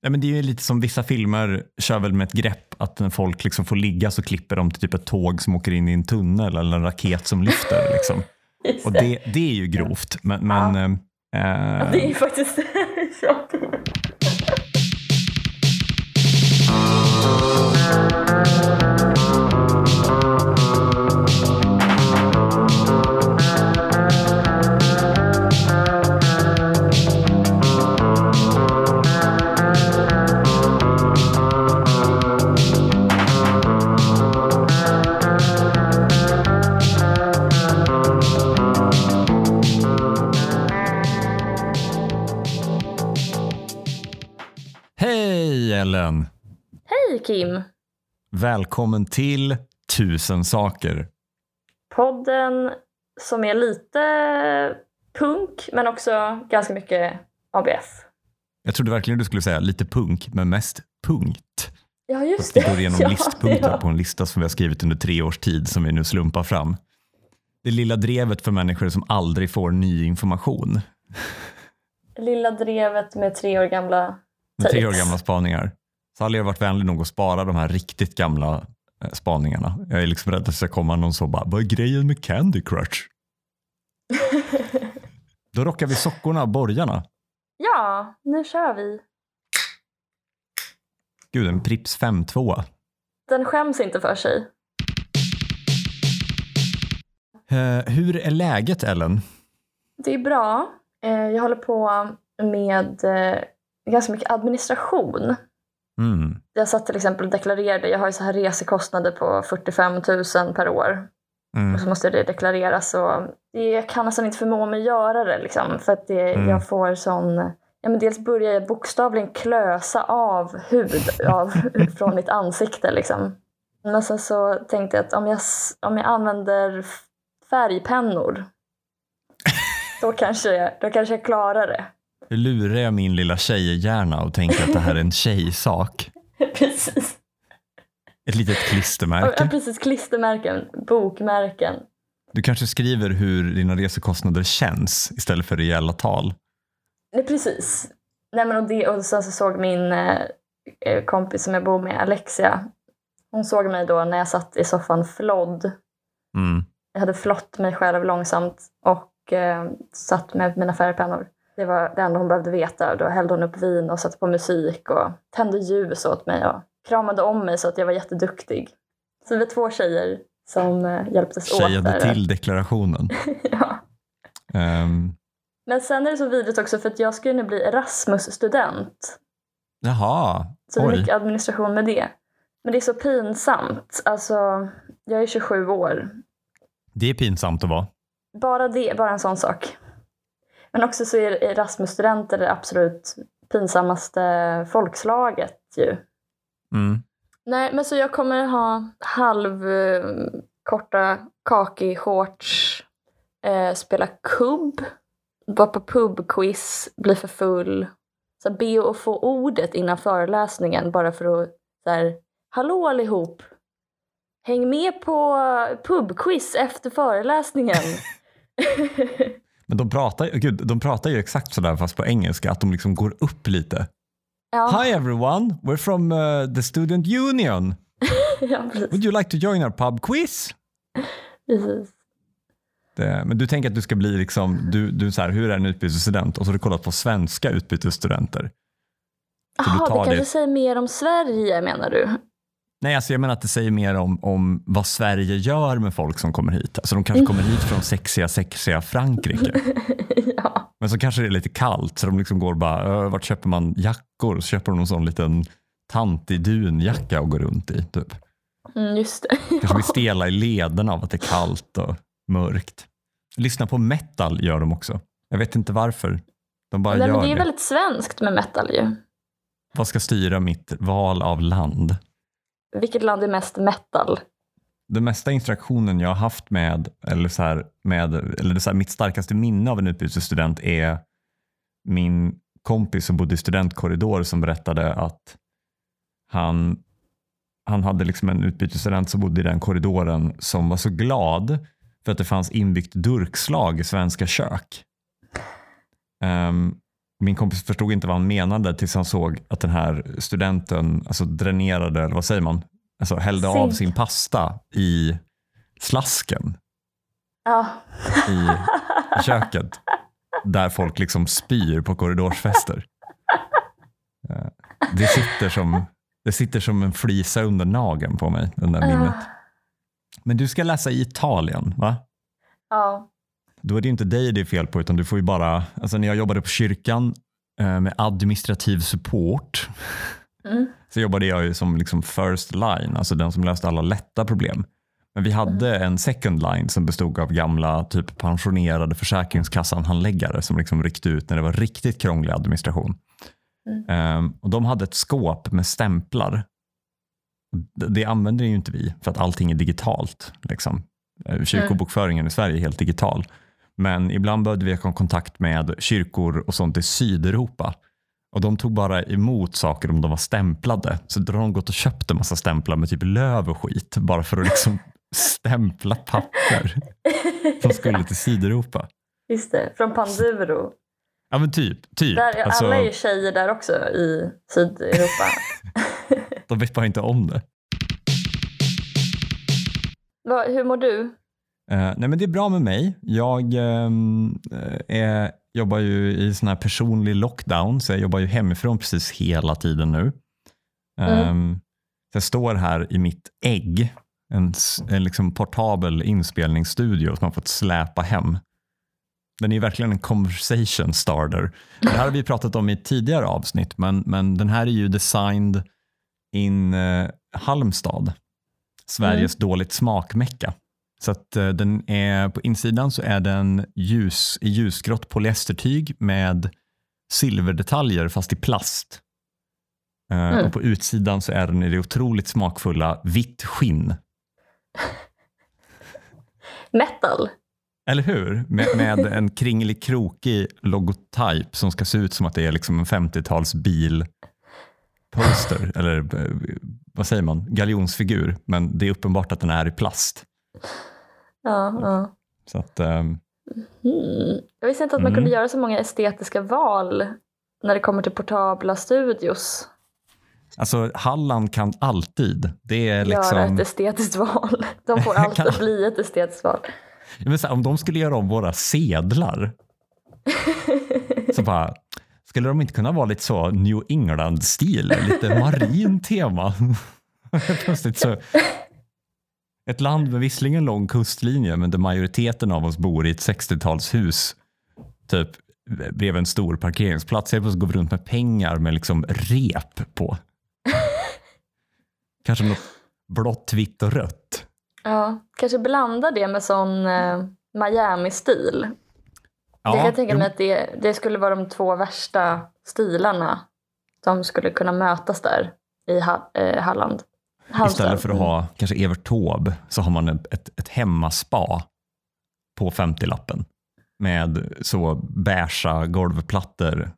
Ja, men det är ju lite som vissa filmer kör väl med ett grepp att när folk liksom får ligga så klipper de till typ ett tåg som åker in i en tunnel eller en raket som lyfter. Liksom. Och det, det är ju grovt. Men, men eh, Ja, det är faktiskt så. Kim! Välkommen till Tusen saker. Podden som är lite punk men också ganska mycket ABF. Jag trodde verkligen du skulle säga lite punk, men mest punkt. Ja just Vi det. går igenom ja, listpunkter ja. på en lista som vi har skrivit under tre års tid som vi nu slumpar fram. Det lilla drevet för människor som aldrig får ny information. Lilla drevet med tre år gamla Med tre år gamla spaningar. Sally har varit vänlig nog att spara de här riktigt gamla eh, spaningarna. Jag är liksom rädd att det ska komma någon så bara, vad är grejen med Candy Crush? Då rockar vi sockorna och borgarna. Ja, nu kör vi. Gud, en Prips 5-2. Den skäms inte för sig. Eh, hur är läget Ellen? Det är bra. Eh, Jag håller på med eh, ganska mycket administration. Mm. Jag satt till exempel och deklarerade, jag har ju så här resekostnader på 45 000 per år. Och Mm. så måste det deklareras och det, jag kan nästan inte förmå mig göra det liksom. För att det, Mm. jag får sån, ja men dels börjar jag bokstavligen klösa av hud av, från mitt ansikte liksom. Men sen så tänkte jag att om jag, om jag använder färgpennor då kanske, jag, då kanske jag klarar det. Hur lurar jag min lilla tjejhjärna och tänker att det här är en tjejsak? precis. Ett litet Ja, klistermärke. precis, klistermärken, bokmärken. Du kanske skriver hur dina resekostnader känns istället för reella tal. Nej, precis. Nej, men och, det, och sen så såg min eh, eh, kompis som jag bor med, Alexia, hon såg mig då när jag satt i soffan flodd. Mm. Jag hade flott mig själv långsamt och eh, satt med mina färgpennor. Det var det enda hon behövde veta. Då hällde hon upp vin och satte på musik och tände ljus åt mig och kramade om mig så att jag var jätteduktig. Så vi var två tjejer som eh, hjälptes åt Tjejade till deklarationen. ja. Ehm, Men sen är det så vidrigt också för att jag ska ju nu bli Erasmus-student. jaha, Så det är oj. mycket administration med det. Men det är så pinsamt. Alltså, jag är 27 år. Det är pinsamt att vara. Bara det, bara en sån sak. Men också så är Erasmus-studenter det absolut pinsammaste folkslaget ju. Mm. Nej, men så jag kommer ha halv eh, kaki-shorts, eh, spela kubb, vara på pubquiz, bli för full, så be att få ordet innan föreläsningen bara för att så här, hallå allihop, häng med på pubquiz efter föreläsningen. Men de pratar, gud, de pratar ju exakt sådär fast på engelska, att de liksom går upp lite. ja, Hi everyone, we're from uh, the student union. ja. Would you like to join our pub quiz? precis. Det, men du tänker att du ska bli liksom, du, du så här, hur är en utbytesstudent? Och så har du kollat på svenska utbytesstudenter. Jaha, det kanske det- säger mer om Sverige menar du? Nej, alltså jag menar att det säger mer om, om vad Sverige gör med folk som kommer hit. Alltså de kanske kommer hit från sexiga, sexiga Frankrike. ja. Men så kanske det är lite kallt så de liksom går bara, "Ö, vart köper man jackor? Och så köper de någon sån liten tantig dunjacka och går runt i. Typ. Mm, just det. Kanske blir stela i lederna av att det är kallt och mörkt. Lyssna på metal gör de också. Jag vet inte varför. De bara Nej, gör men det är det. väldigt svenskt med metal ju. Vad ska styra mitt val av land? Vilket land är mest metal? Den mesta interaktionen jag har haft med, eller, så här, med, eller så här, mitt starkaste minne av en utbytesstudent är min kompis som bodde i studentkorridor som berättade att han, han hade liksom en utbytesstudent som bodde i den korridoren som var så glad för att det fanns inbyggt durkslag i svenska kök. Um, min kompis förstod inte vad han menade tills han såg att den här studenten alltså dränerade, eller vad säger man, alltså hällde av Zink. sin pasta i slasken Ja. i, i köket där folk liksom spyr på korridorsfester. Eh, Det sitter som, det sitter som en flisa under nageln på mig, den där minnet. Men du ska läsa i Italien, va? Ja. Då är det inte dig det är fel på, utan du får ju bara, alltså när jag jobbade på kyrkan eh, med administrativ support, Mm. så jobbade jag ju som liksom first line, alltså den som löste alla lätta problem. Men vi hade en second line som bestod av gamla typ pensionerade Försäkringskassan-handläggare som liksom ryckte ut när det var riktigt krånglig administration. Ehm, och de hade ett skåp med stämplar. Det, det använder ju inte vi för att allting är digitalt. Liksom. Eh, Kyrkobokföringen i Sverige är helt digital. Men ibland behövde vi ha kontakt med kyrkor och sånt i Sydeuropa. Och de tog bara emot saker om de var stämplade. Så då har de gått och köpt en massa stämplar med typ löv och skit bara för att liksom stämpla papper som skulle till Sydeuropa. Just det, från Panduro. Ja men typ. typ. Där är, Alltså, Alla är ju tjejer där också i Sydeuropa. De vet bara inte om det. Vad- Hur mår du? Eh, nej men det är bra med mig. Jag ehm, eh, är, jobbar ju i sån här personlig lockdown så jag jobbar ju hemifrån precis hela tiden nu. Ehm, så jag står här i mitt ägg, en, en liksom portabel inspelningsstudio som man fått släpa hem. Den är verkligen en conversation starter. Det här har vi pratat om i tidigare avsnitt men, men den här är ju designed in eh, Halmstad, Sveriges dåligt smakmecka. Så att eh, den är, på insidan så är den ljus, i ljusgrått polyestertyg med silverdetaljer fast i plast. Eh, Mm. Och på utsidan så är den i det otroligt smakfulla vitt skinn. Metal? Eller hur? Med, med en kringlig krokig logotyp som ska se ut som att det är liksom en 50-tals bil poster eller eh, vad säger man, galjonsfigur. Men det är uppenbart att den är i plast. Ja, ja. Så att, Mm. Jag visste inte att man Mm. kunde göra så många estetiska val när det kommer till portabla studios. alltså Halland kan alltid. Det är Göra liksom, ett estetiskt val. De får alltid Kan- bli ett estetiskt val. Säga, om de skulle göra om våra sedlar så bara, skulle de inte kunna vara lite så New England-stil, lite marin tema? Plötsligt så, ett land med visserligen lång kustlinje men där majoriteten av oss bor i ett 60-talshus typ bredvid en stor parkeringsplats. Helt plötsligt går vi runt med pengar med liksom rep på. Kanske något blått, vitt och rött. Ja, kanske blanda det med sån eh, Miami-stil. Ja, jag kan tänka mig att det, det skulle vara de två värsta stilarna som skulle kunna mötas där i ha, eh, Halland. Istället för att ha kanske Evert Taube så har man ett, ett, ett hemmaspa på 50-lappen med så beiga golvplattor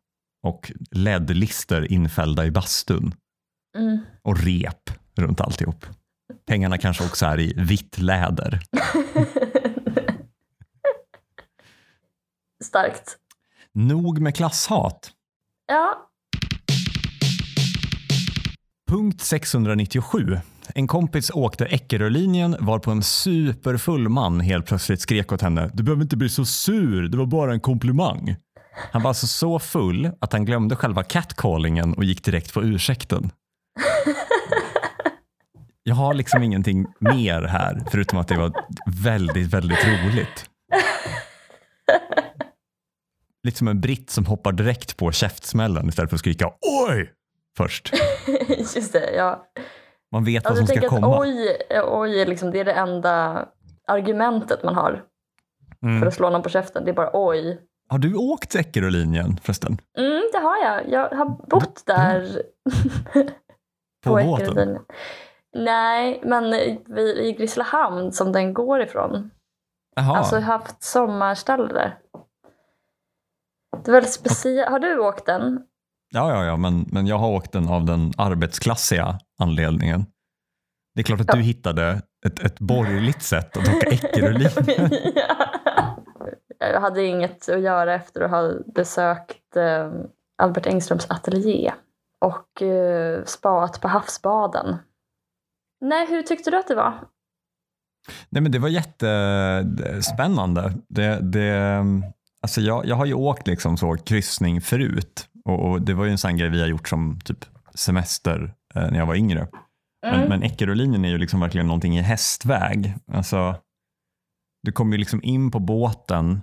och LED-lister infällda i bastun Mm. och rep runt alltihop. Pengarna kanske också är i vitt läder. Starkt. Nog med klasshat. Ja, Punkt 697. En kompis åkte Eckerölinjen var på en superfull man helt plötsligt skrek åt henne. Du behöver inte bli så sur, det var bara en komplimang. Han var alltså så full att han glömde själva catcallingen och gick direkt på ursäkten. Jag har liksom ingenting mer här förutom att det var väldigt, väldigt roligt. Lite som en britt som hoppar direkt på käftsmällen istället för att skrika oj först. just det. Ja. Man vet vad som ska tänker att komma. oj, oj liksom, det är det enda argumentet man har Mm. för att slå någon på käften. Det är bara oj. Har du åkt Eckerölinjen förresten? Mm, det har jag. Jag har bott där. På båten? Eckerölinjen. Nej, men vi, i Grisslehamn som den går ifrån. Jaha. Alltså jag har haft sommarställe där. Det är väldigt speciellt. Har du åkt den? Ja, ja, ja men, men jag har åkt den av den arbetsklassiga anledningen. Det är klart att Ja. du hittade ett, ett borgerligt sätt att åka Eckerölinjen. Jag hade inget att göra efter att ha besökt eh, Albert Engströms ateljé och eh, spat på havsbaden. Nej, hur tyckte du att det var? Nej, men det var jättespännande. Det, det, alltså jag, jag har ju åkt liksom så kryssning förut och, och det var ju en sån grej vi har gjort som typ semester eh, när jag var yngre. Men, Mm. men Eckerölinjen är ju liksom verkligen någonting i hästväg. Alltså, du kommer ju liksom in på båten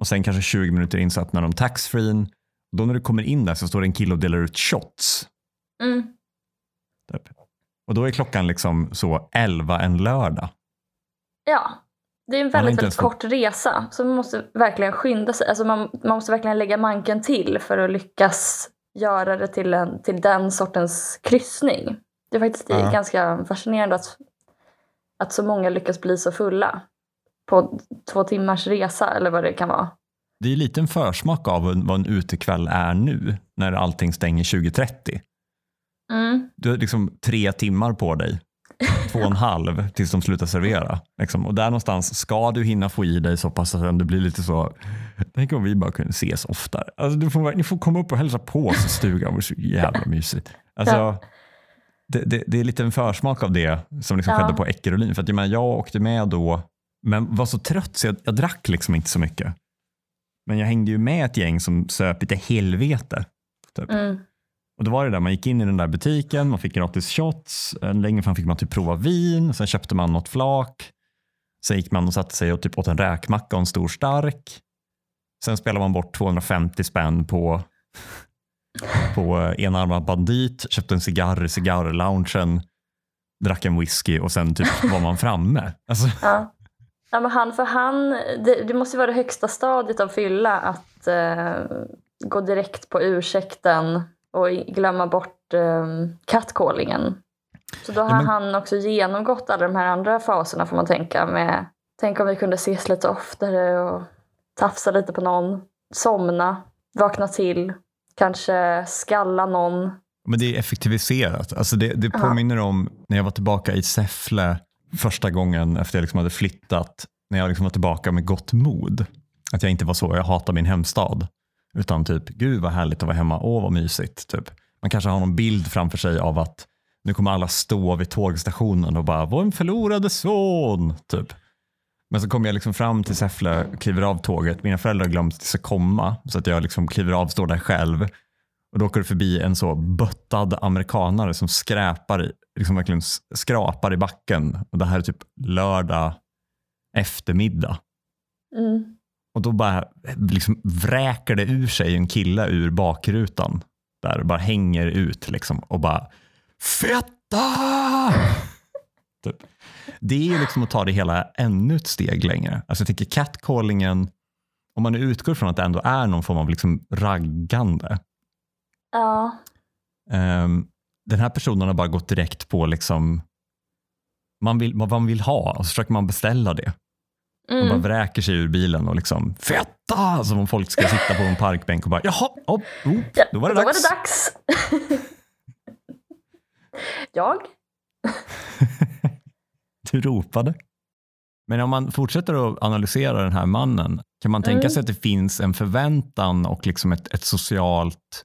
och sen kanske 20 minuter in så öppnar de taxfree. Då när du kommer in där så står det en kille och delar ut shots. Mm. Typ. Och då är klockan liksom så 11 en lördag. Ja, det är en väldigt, väldigt kort resa. Så man måste verkligen skynda sig. Alltså man, man måste verkligen lägga manken till för att lyckas göra det till, en, till den sortens kryssning. Det är faktiskt Ja. ganska fascinerande att, att så många lyckas bli så fulla på två timmars resa eller vad det kan vara. Det är lite en försmak av vad en utekväll är nu när allting stänger 20.30. Mm. Du har liksom tre timmar på dig. Två och en halv tills de slutar servera. Liksom. Och där någonstans ska du hinna få i dig så pass att det blir lite så. Tänk om vi bara kunde ses oftare. Alltså, du får, ni får komma upp och hälsa på oss i stugan. Det var så jävla mysigt. Alltså, det, det, det är lite en försmak av det som liksom Ja. skedde på Eckerölin. För att, jag, menar, jag åkte med då men var så trött så jag, jag drack liksom inte så mycket. Men jag hängde ju med ett gäng som söp lite helvete. Typ. Mm. Och då var det där, man gick in i den där butiken, man fick gratis shots, eh, längre fram fick man typ prova vin, sen köpte man något flak. Sen gick man och satte sig och typ åt en räkmacka och en stor stark. Sen spelade man bort 250 spänn på, på eh, enarmad bandit, köpte en cigarr i cigarrloungen, drack en whisky och sen typ var man framme. Alltså, Ja. Ja, men han, för han, det, det måste ju vara det högsta stadiet av fylla att eh, gå direkt på ursäkten och glömma bort eh, catcallingen. Så då har Ja, men- han också genomgått alla de här andra faserna får man tänka med. Tänk om vi kunde ses lite oftare och tafsa lite på någon, somna, vakna till, kanske skalla någon. Men det är effektiviserat. Alltså det, det påminner om när jag var tillbaka i Säffle första gången efter jag liksom hade flyttat. När jag liksom var tillbaka med gott mod. Att jag inte var så, jag hatar min hemstad. Utan typ, gud vad härligt att vara hemma, åh vad mysigt. Typ. Man kanske har någon bild framför sig av att nu kommer alla stå vid tågstationen och bara, vår förlorade son. Typ. Men så kommer jag liksom fram till Säffle, kliver av tåget. Mina föräldrar har glömt att det ska komma. Så att jag liksom kliver av, står där själv. Och då åker det förbi en så böttad amerikanare som skräpar, i- liksom verkligen skrapar i backen. Och det här är typ lördag eftermiddag. Mm. Och då bara liksom vräker det ur sig en kille ur bakrutan. Där bara hänger ut liksom och bara Fetta! typ. Det är ju liksom att ta det hela ännu ett steg längre. Alltså jag tänker catcallingen, om man utgår från att det ändå är någon form av liksom raggande. Ja. Ehm, den här personen har bara gått direkt på liksom man vill, vad man vill ha och så försöker man beställa det. Man bara Mm. vräker sig ur bilen och liksom fetta! Som om folk ska sitta på en parkbänk och bara jaha, oh, oh, Ja, då var det då dags. var det dags. jag? Du ropade. Men om man fortsätter att analysera den här mannen, kan man tänka Mm. sig att det finns en förväntan och liksom ett, ett socialt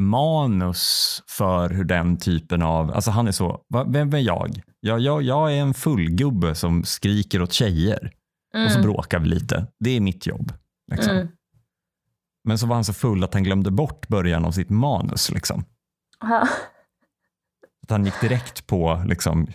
manus för hur den typen av, alltså han är så, vem är jag? Jag, jag? jag är en fullgubbe som skriker åt tjejer och så Mm. bråkar vi lite. Det är mitt jobb. Liksom. Mm. Men så var han så full att han glömde bort början av sitt manus. Liksom. Att han gick direkt på liksom,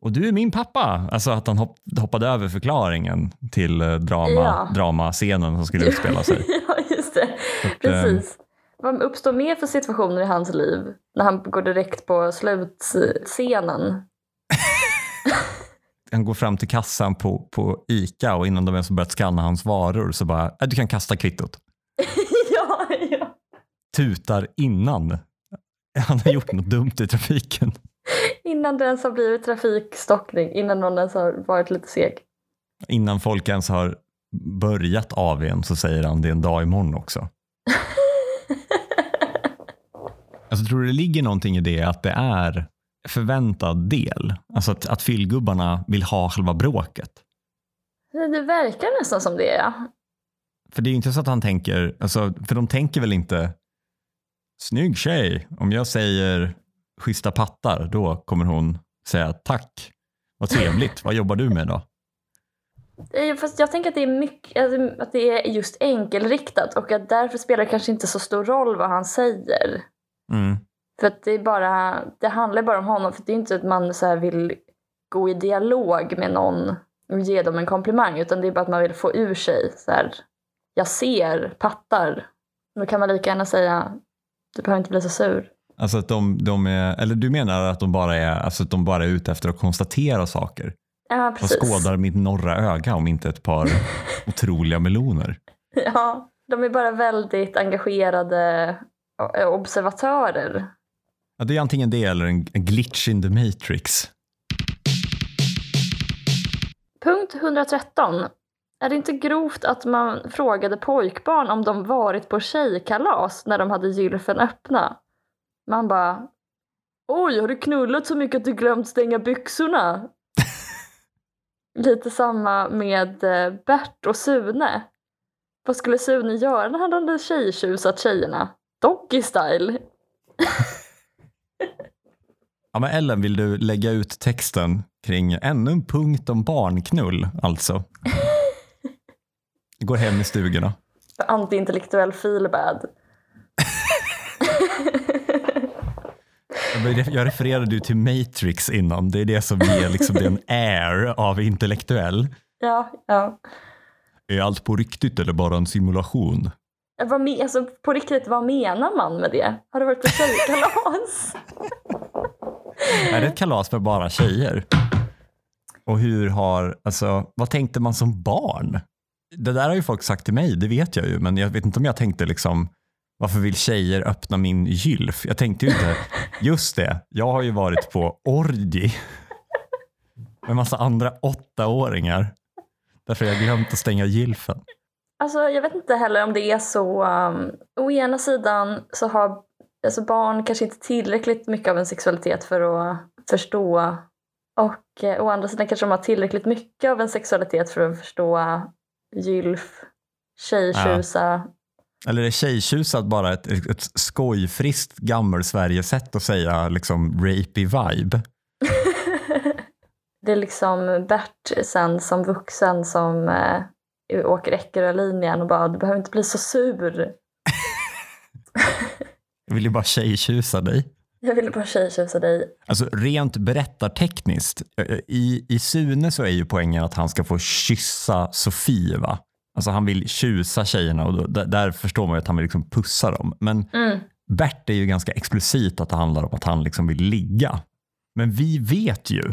och du är min pappa. Alltså att han hopp, hoppade över förklaringen till eh, drama, Ja. dramascenen som skulle utspela sig. ja, just det. Att, eh, Precis. Vad uppstår mer för situationer i hans liv när han går direkt på slutscenen? han går fram till kassan på, på ICA och innan de ens har börjat skanna hans varor så bara, "Äh, du kan kasta kvittot. ja, ja. Tutar innan han har gjort något dumt i trafiken. Innan det ens har blivit trafikstockning, innan någon ens har varit lite seg. Innan folk ens har börjat igen så säger han det är en dag imorgon också. Alltså, tror du det ligger någonting i det att det är förväntad del? Alltså att, att fyllgubbarna vill ha själva bråket. Det, verkar nästan som det, ja. För det är ju inte så att han tänker, alltså, för de tänker väl inte snygg tjej. Om jag säger schyssta pattar, då kommer hon säga tack. Vad trevligt, vad jobbar du med då? Fast jag tänker att det är mycket, alltså, att det är just enkelriktat och att därför spelar det kanske inte så stor roll vad han säger. Mm. För att det är bara, det handlar bara om honom. För det är inte att man så vill gå i dialog med någon och ge dem en komplimang. Utan det är bara att man vill få ur sig så här, jag ser pattar. Då kan man lika gärna säga, du behöver inte bli så sur. Alltså att de, de är, eller du menar att de bara är, alltså att de bara är ute efter att konstatera saker? Ja, Vad precis. skådar mitt norra öga om inte ett par otroliga meloner? Ja, de är bara väldigt engagerade observatörer. Ja, det är antingen det eller en, en glitch in the matrix. Punkt 113. Är det inte grovt att man frågade pojkbarn om de varit på tjejkalas när de hade gylfen öppna? Man bara Oj, har du knullat så mycket att du glömt stänga byxorna? Lite samma med eh, Bert och Sune. Vad skulle Sune göra när han hade tjejtjusat tjejerna? Doggy style. Ja, men Ellen, vill du lägga ut texten kring ännu en punkt om barnknull, alltså? Går hem i stugorna. Antiintellektuell feelbad. Jag refererade ju till Matrix innan. Det är det som ger liksom den air av intellektuell. Ja, ja. Är allt på riktigt eller bara en simulation? Vad alltså, på riktigt, vad menar man med det? Har du varit på tjejkalas? Är det ett kalas för bara tjejer? Och hur har, alltså, vad tänkte man som barn? Det där har ju folk sagt till mig, det vet jag ju, men jag vet inte om jag tänkte liksom, varför vill tjejer öppna min gylf? Jag tänkte ju inte, just det, jag har ju varit på orgi med massa andra åttaåringar. Därför har jag glömt att stänga gylfen. Alltså, jag vet inte heller om det är så... Um, å ena sidan så har alltså, barn kanske inte tillräckligt mycket av en sexualitet för att förstå. Och eh, å andra sidan kanske de har tillräckligt mycket av en sexualitet för att förstå gylf, tjejtjusa. Eller är tjejtjusad bara ett, ett skojfriskt gammel-Sverige-sätt att säga liksom rapey vibe? Det är liksom Bert sen som vuxen som eh, åker Eckerölinjen och bara du behöver inte bli så sur. Jag vill ju bara tjejtjusa dig. Jag ville bara tjejtjusa dig. Alltså rent berättartekniskt, eh, i, i Sune så är ju poängen att han ska få kyssa Sofie va? Alltså han vill tjusa tjejerna och då, där, där förstår man ju att han vill liksom pussa dem. Men Mm. Bert är ju ganska explicit att det handlar om att han liksom vill ligga. Men vi vet ju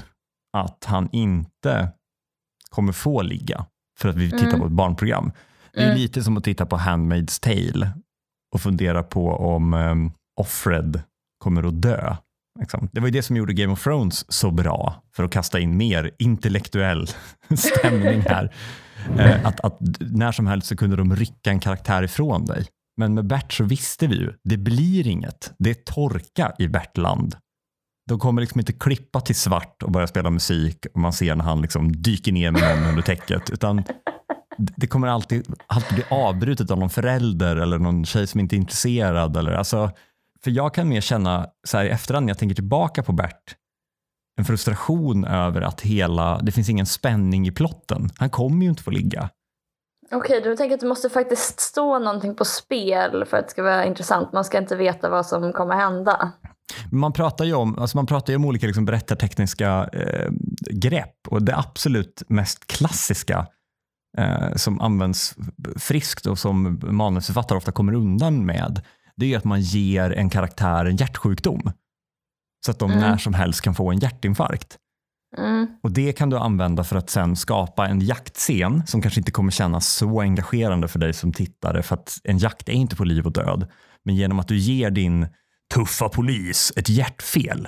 att han inte kommer få ligga för att vi tittar Mm. på ett barnprogram. Det är Mm. lite som att titta på Handmaid's Tale och fundera på om um, Offred kommer att dö. Liksom. Det var ju det som gjorde Game of Thrones så bra för att kasta in mer intellektuell stämning här. Eh, att, att när som helst så kunde de rycka en karaktär ifrån dig. Men med Bert så visste vi ju, det blir inget. Det är torka i Bertland. De kommer liksom inte klippa till svart och börja spela musik och man ser när han liksom dyker ner med någon under täcket. Utan det kommer alltid, alltid bli avbrutet av någon förälder eller någon tjej som inte är intresserad. Eller, alltså, för jag kan mer känna så här i efterhand när jag tänker tillbaka på Bert en frustration över att hela, det finns ingen spänning i plotten. Han kommer ju inte få ligga. Okej, du tänker att det måste faktiskt stå någonting på spel för att det ska vara intressant. Man ska inte veta vad som kommer hända. Man pratar ju om, alltså man pratar ju om olika liksom berättartekniska eh, grepp och det absolut mest klassiska eh, som används friskt och som manusförfattare ofta kommer undan med det är att man ger en karaktär en hjärtsjukdom så att de Mm. när som helst kan få en hjärtinfarkt. Mm. Och det kan du använda för att sen skapa en jaktscen som kanske inte kommer kännas så engagerande för dig som tittare för att en jakt är inte på liv och död. Men genom att du ger din tuffa polis ett hjärtfel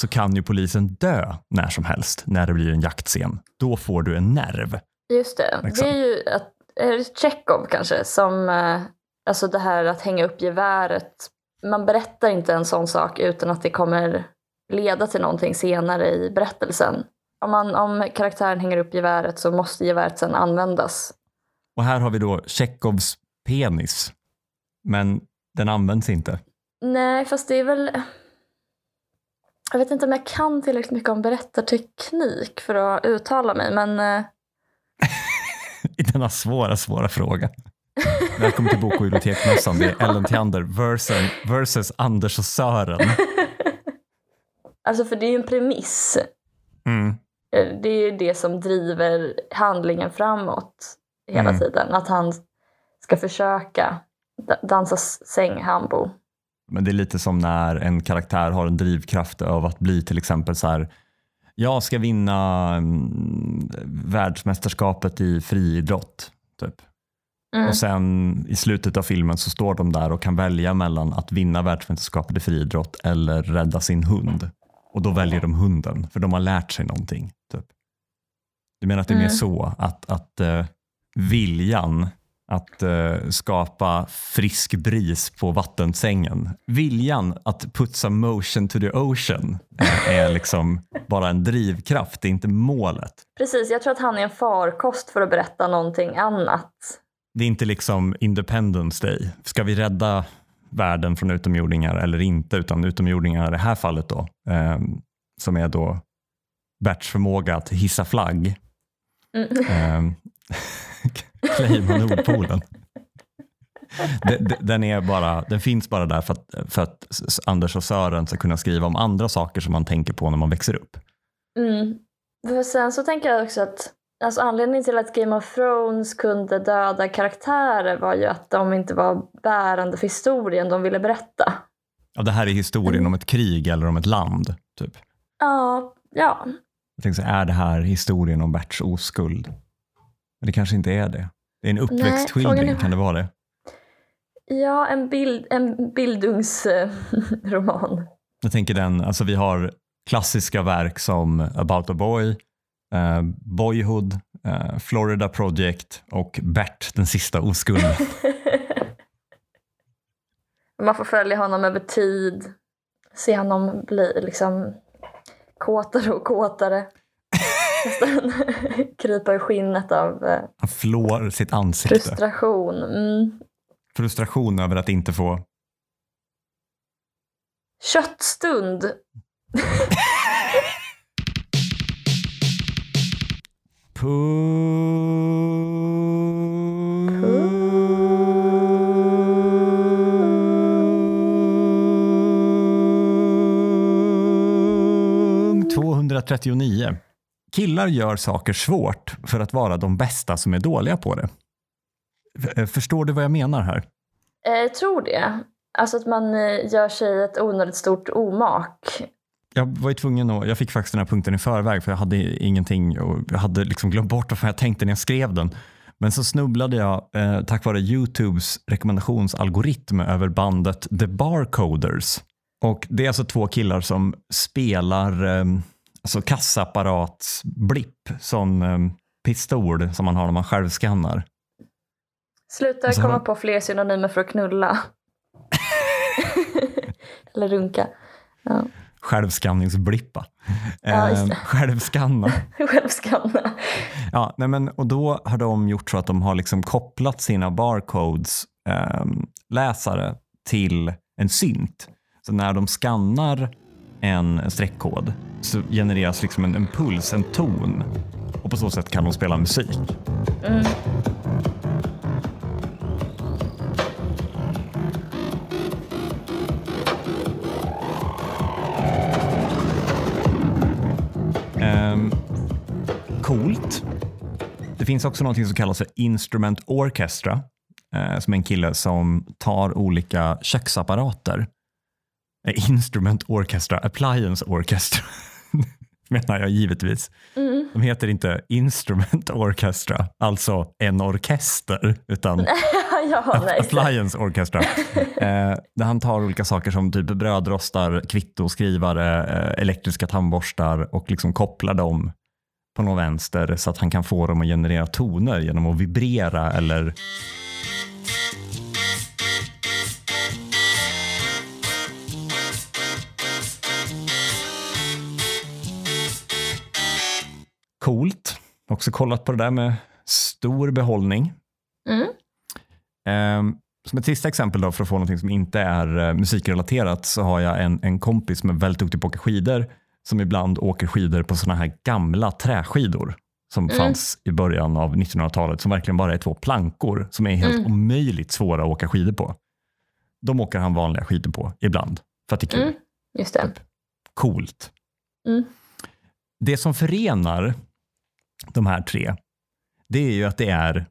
så kan ju polisen dö när som helst när det blir en jaktscen. Då får du en nerv. Just det. Liksom. Det är ju att, är det Chekhov kanske som, eh, alltså det här att hänga upp geväret. Man berättar inte en sån sak utan att det kommer leda till någonting senare i berättelsen. Om, man, om karaktären hänger upp geväret så måste geväret sedan användas. Och här har vi då Tjechovs penis. Men den används inte. Nej, fast det är väl... Jag vet inte om jag kan tillräckligt mycket om berättarteknik för att uttala mig, men... I denna svåra, svåra fråga. Välkommen till Bok och bibliotekmässan. Det är Ellen Theander versus, versus Anders och Sören. Alltså, för det är ju en premiss. Mm. Eh, Det är ju det som driver handlingen framåt hela Mm. tiden. Att han ska försöka da- dansa sänghambo. Men det är lite som när en karaktär har en drivkraft av att bli till exempel så här. Jag ska vinna mm, världsmästerskapet i friidrott. Typ. Mm. Och sen i slutet av filmen så står de där och kan välja mellan att vinna världsmästerskapet i friidrott eller rädda sin hund. Och då väljer de hunden för de har lärt sig någonting. Typ. Du menar att det är mer Mm. så att, att eh, viljan att eh, skapa frisk bris på vattensängen. Viljan att putsa motion to the ocean eh, är liksom bara en drivkraft, det är inte målet. Precis, jag tror att han är en farkost för att berätta någonting annat. Det är inte liksom Independence Day. Ska vi rädda världen från utomjordingar eller inte? Utan utomjordingar i det här fallet då, eh, som är då Berts förmåga att hissa flagg. Mm. Claima Nordpolen. De- de- Den, är bara, den finns bara där för att, för att Anders och Sören ska kunna skriva om andra saker som man tänker på när man växer upp. Mm. För sen så tänker jag också att alltså anledningen till att Game of Thrones kunde döda karaktärer var ju att de inte var bärande för historien de ville berätta. Ja, det här är historien om ett krig eller om ett land. Typ. Ja, ja. Jag tänkte så är det här historien om Berts oskuld? Men det kanske inte är det. Det är en uppväxtskildring, är- kan det vara det? Ja, en, bild, en bildungsroman. Jag tänker den, alltså vi har klassiska verk som About a Boy, eh, Boyhood, eh, Florida Project och Bert, den sista oskulden. Man får följa honom över tid. Se honom bli liksom kåtare och kåtare. Nästan krypa i skinnet av eh, Han flår sitt ansikte. frustration. Mm. Frustration över att inte få... Köttstund. Punkt 239. Killar gör saker svårt för att vara de bästa som är dåliga på det. F- Förstår du vad jag menar här? Eh, Jag tror det. Alltså att man eh, gör sig ett onödigt stort omak. Jag var ju tvungen att, jag fick faktiskt den här punkten i förväg för jag hade ingenting och jag hade liksom glömt bort vad jag tänkte när jag skrev den. Men så snubblade jag eh, tack vare Youtubes rekommendationsalgoritm över bandet The Barcoders. Och det är alltså två killar som spelar eh, alltså kassaapparats-blipp, sån eh, pistol som man har när man självskannar. Sluta Och så komma på fler synonymer för att knulla. Eller runka. Ja. Självskanningsblippa. Ja, Eh, det. självskanna. Självskanna. Ja, nej men, och då har de gjort så att de har liksom kopplat sina barcodes ehm, läsare till en synt. Så när de skannar en streckkod så genereras liksom en puls, en ton. Och på så sätt kan de spela musik. Mm. Coolt. Det finns också något som kallas för Instrument Orchestra. Eh, som är en kille som tar olika köksapparater. Eh, Instrument Orchestra, Appliance Orchestra. Menar jag givetvis. Mm. De heter inte Instrument Orchestra, alltså en orkester, utan ja, Appliance Orchestra. Eh, där han tar olika saker som typ brödrostar, kvittoskrivare, eh, elektriska tandborstar och liksom kopplar dem på någon vänster så att han kan få dem att generera toner genom att vibrera eller coolt. Också kollat på det där med stor behållning. Mm. Eh, som ett sista exempel då för att få någonting som inte är eh, musikrelaterat så har jag en, en kompis som är väldigt duktig på att åka skidor som ibland åker skidor på sådana här gamla träskidor som Mm. fanns i början av 1900-talet som verkligen bara är två plankor som är helt Mm. omöjligt svåra att åka skidor på. De åker han vanliga skidor på ibland för att det är kul. Mm. Just det. Coolt. Mm. Det som förenar de här tre det är ju att det är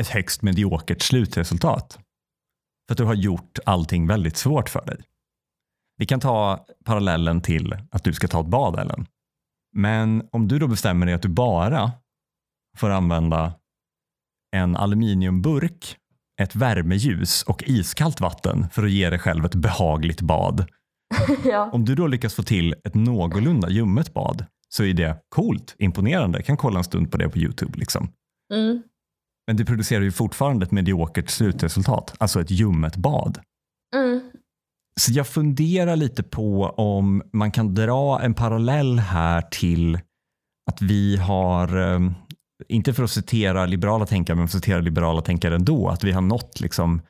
ett högst mediokert slutresultat. För att du har gjort allting väldigt svårt för dig. Vi kan ta parallellen till att du ska ta ett bad Ellen. Men om du då bestämmer dig att du bara får använda en aluminiumburk, ett värmeljus och iskallt vatten för att ge dig själv ett behagligt bad. ja. Om du då lyckas få till ett någorlunda ljummet bad så är det coolt, imponerande. Jag kan kolla en stund på det på YouTube. Liksom. Mm. Men det producerar ju fortfarande ett mediokert slutresultat, alltså ett ljummet bad. Mm. Så jag funderar lite på om man kan dra en parallell här till att vi har, eh, inte för att citera liberala tänkare, men för att citera liberala tänkare ändå, att vi har nått liksom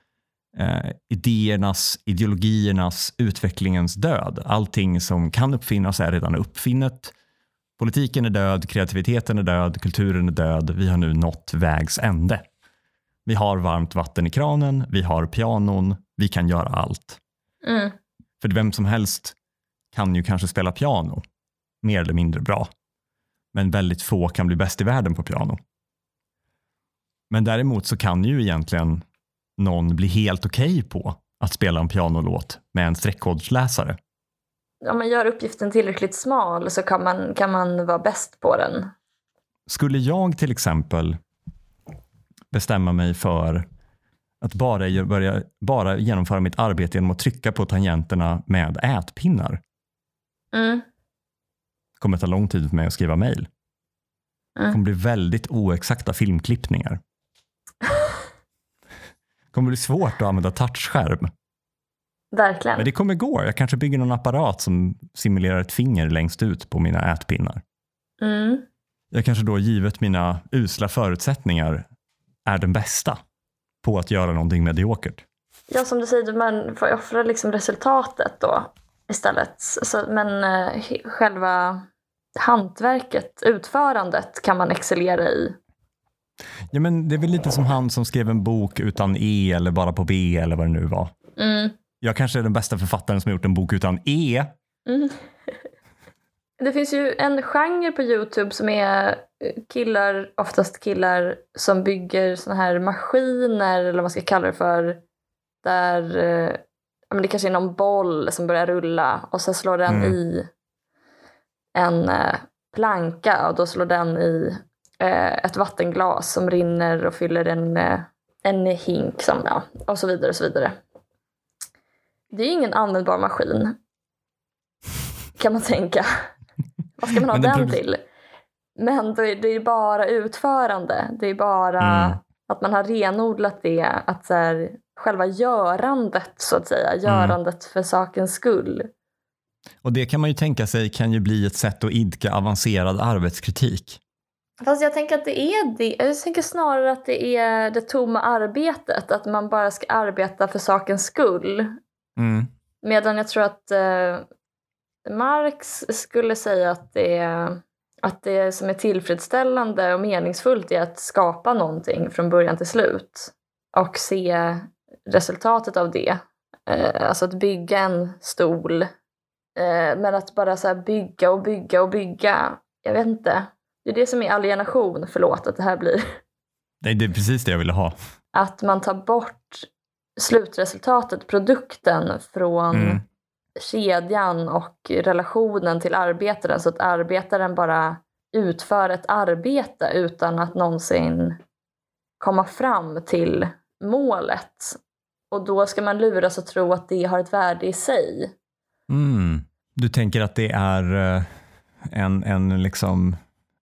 eh, idéernas, ideologiernas, utvecklingens död. Allting som kan uppfinnas är redan uppfinnet. Politiken är död, kreativiteten är död, kulturen är död. Vi har nu nått vägs ände. Vi har varmt vatten i kranen, vi har pianon, vi kan göra allt. Mm. För vem som helst kan ju kanske spela piano, mer eller mindre bra. Men väldigt få kan bli bäst i världen på piano. Men däremot så kan ju egentligen någon bli helt okej på att spela en pianolåt med en streckkodsläsare. Om man gör uppgiften tillräckligt smal så kan man, kan man vara bäst på den. Skulle jag till exempel bestämma mig för att bara, börja, bara genomföra mitt arbete genom att trycka på tangenterna med ätpinnar Mm. kommer ta lång tid för mig att skriva mejl. Det Mm. kommer bli väldigt oexakta filmklippningar. Det kommer bli svårt att använda touchskärm. Verkligen. Men det kommer gå. Jag kanske bygger någon apparat som simulerar ett finger längst ut på mina ätpinnar. Mm. Jag kanske då, givet mina usla förutsättningar, är den bästa på att göra någonting mediokert. Ja, som du säger, man får offra liksom resultatet då istället. Så, men eh, själva hantverket, utförandet kan man excellera i. Ja, men det är väl lite som han som skrev en bok utan E eller bara på B eller vad det nu var. Mm. Jag kanske är den bästa författaren som har gjort en bok utan E. Mm. Det finns ju en genre på Youtube som är eh, killar, oftast killar, som bygger såna här maskiner eller vad man ska kalla det för. Där eh, det kanske är någon boll som börjar rulla och så slår den Mm. i en eh, planka och då slår den i eh, ett vattenglas som rinner och fyller en, eh, en hink som, ja, och så vidare och så vidare. Det är ingen användbar maskin kan man tänka. Vad ska man ha den till? Men då är det är bara utförande. Det är bara Mm. att man har renodlat det. Att så här, själva görandet så att säga. Görandet för sakens skull. Och det kan man ju tänka sig kan ju bli ett sätt att idka avancerad arbetskritik. Fast jag tänker att det är det. Jag tänker snarare att det är det tomma arbetet. Att man bara ska arbeta för sakens skull. Mm. Medan jag tror att eh, Marx skulle säga att det, är, att det som är tillfredsställande och meningsfullt är att skapa någonting från början till slut och se resultatet av det. Eh, alltså att bygga en stol. Eh, men att bara så här bygga och bygga och bygga. Jag vet inte. Det är det som är alienation, förlåt att det här blir. Nej, det är precis det jag ville ha. Att man tar bort slutresultatet, produkten från Mm. kedjan och relationen till arbetaren så att arbetaren bara utför ett arbete utan att någonsin komma fram till målet. Och då ska man luras att tro att det har ett värde i sig. Mm. Du tänker att det är eh, en, en liksom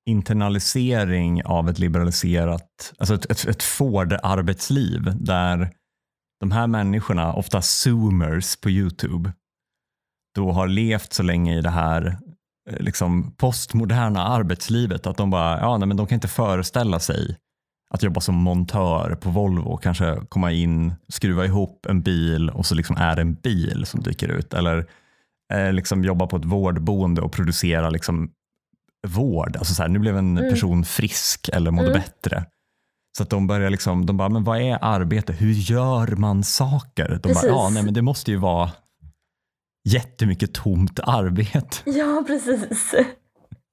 internalisering av ett liberaliserat, alltså ett, ett, ett Ford-arbetsliv där de här människorna, ofta zoomers på YouTube, då har levt så länge i det här eh, liksom postmoderna arbetslivet. Att de bara, ja nej, men de kan inte föreställa sig att jobba som montör på Volvo, kanske komma in, skruva ihop en bil och så liksom är det en bil som dyker ut. Eller eh, liksom jobba på ett vårdboende och producera liksom vård. Alltså så här, nu blev en Mm. person frisk eller mådde Mm. bättre. Så att de börjar liksom, de bara, men vad är arbete? Hur gör man saker? De Precis. bara, ja nej men det måste ju vara jättemycket tomt arbete. Ja, precis.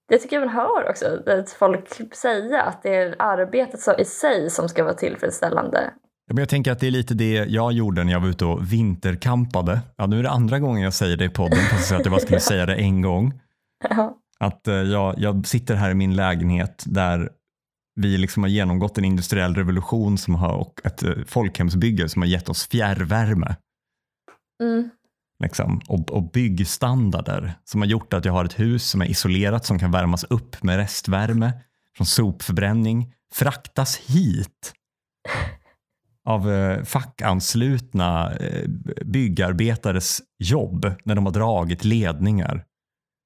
Det tycker jag man hör också, att folk säga att det är arbetet i sig som ska vara tillfredsställande. Ja, Men jag tänker att det är lite det jag gjorde när jag var ute och vinterkampade. Ja, nu är det andra gången jag säger det i podden, fast jag att jag bara skulle säga det en gång. Ja. Att eh, jag, jag sitter här i min lägenhet där vi liksom har genomgått en industriell revolution som har, och ett eh, folkhemsbygge som har gett oss fjärrvärme. Mm. Liksom, och, och byggstandarder som har gjort att jag har ett hus som är isolerat som kan värmas upp med restvärme från sopförbränning, fraktas hit av eh, fackanslutna eh, byggarbetares jobb när de har dragit ledningar.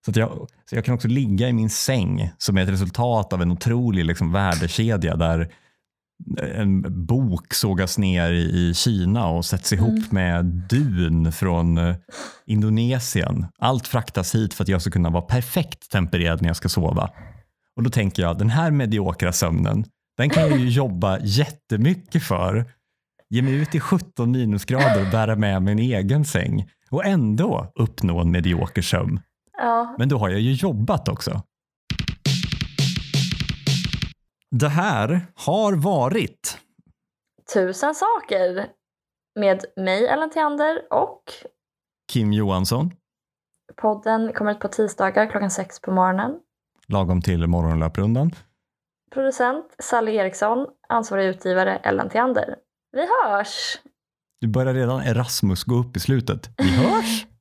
Så, jag, så jag kan också ligga i min säng som är ett resultat av en otrolig liksom, värdekedja där en bok sågas ner i i Kina och sätts ihop Mm. med dun från eh, Indonesien. Allt fraktas hit för att jag ska kunna vara perfekt tempererad när jag ska sova. Och då tänker jag, den här mediokra sömnen, den kan jag ju jobba jättemycket för. Ge mig ut i 17 minusgrader och bära med mig en egen säng och ändå uppnå en medioker sömn. Ja. Men då har jag ju jobbat också. Det här har varit Tusen saker med mig, Ellen Theander, och Kim Johansson, podden kommer ut på tisdagar klockan sex på morgonen. lagom till morgonlöprundan. Producent Sally Eriksson, ansvarig utgivare Ellen Theander. Vi hörs! Du börjar redan Erasmus gå upp i slutet. Vi hörs!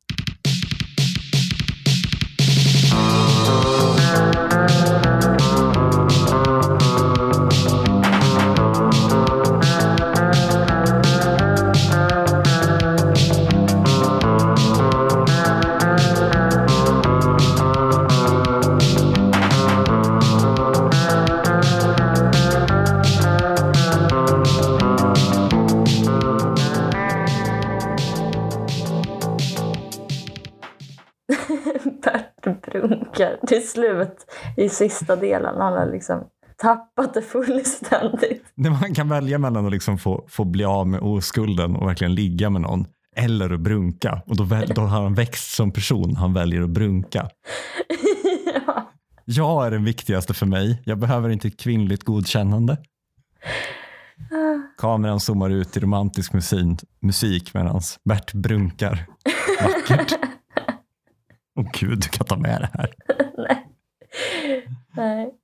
till slut i sista delen. Han har liksom tappat det fullständigt. När man kan välja mellan att liksom få, få bli av med oskulden och verkligen ligga med någon eller att brunka. Och då, väl, då har han växt som person. Han väljer att brunka. ja. Jag är den viktigaste för mig. Jag behöver inte kvinnligt godkännande. Kameran zoomar ut i romantisk musik, musik medan Bert brunkar vackert. Åh gud, du kan ta med det här. Nej. Nej.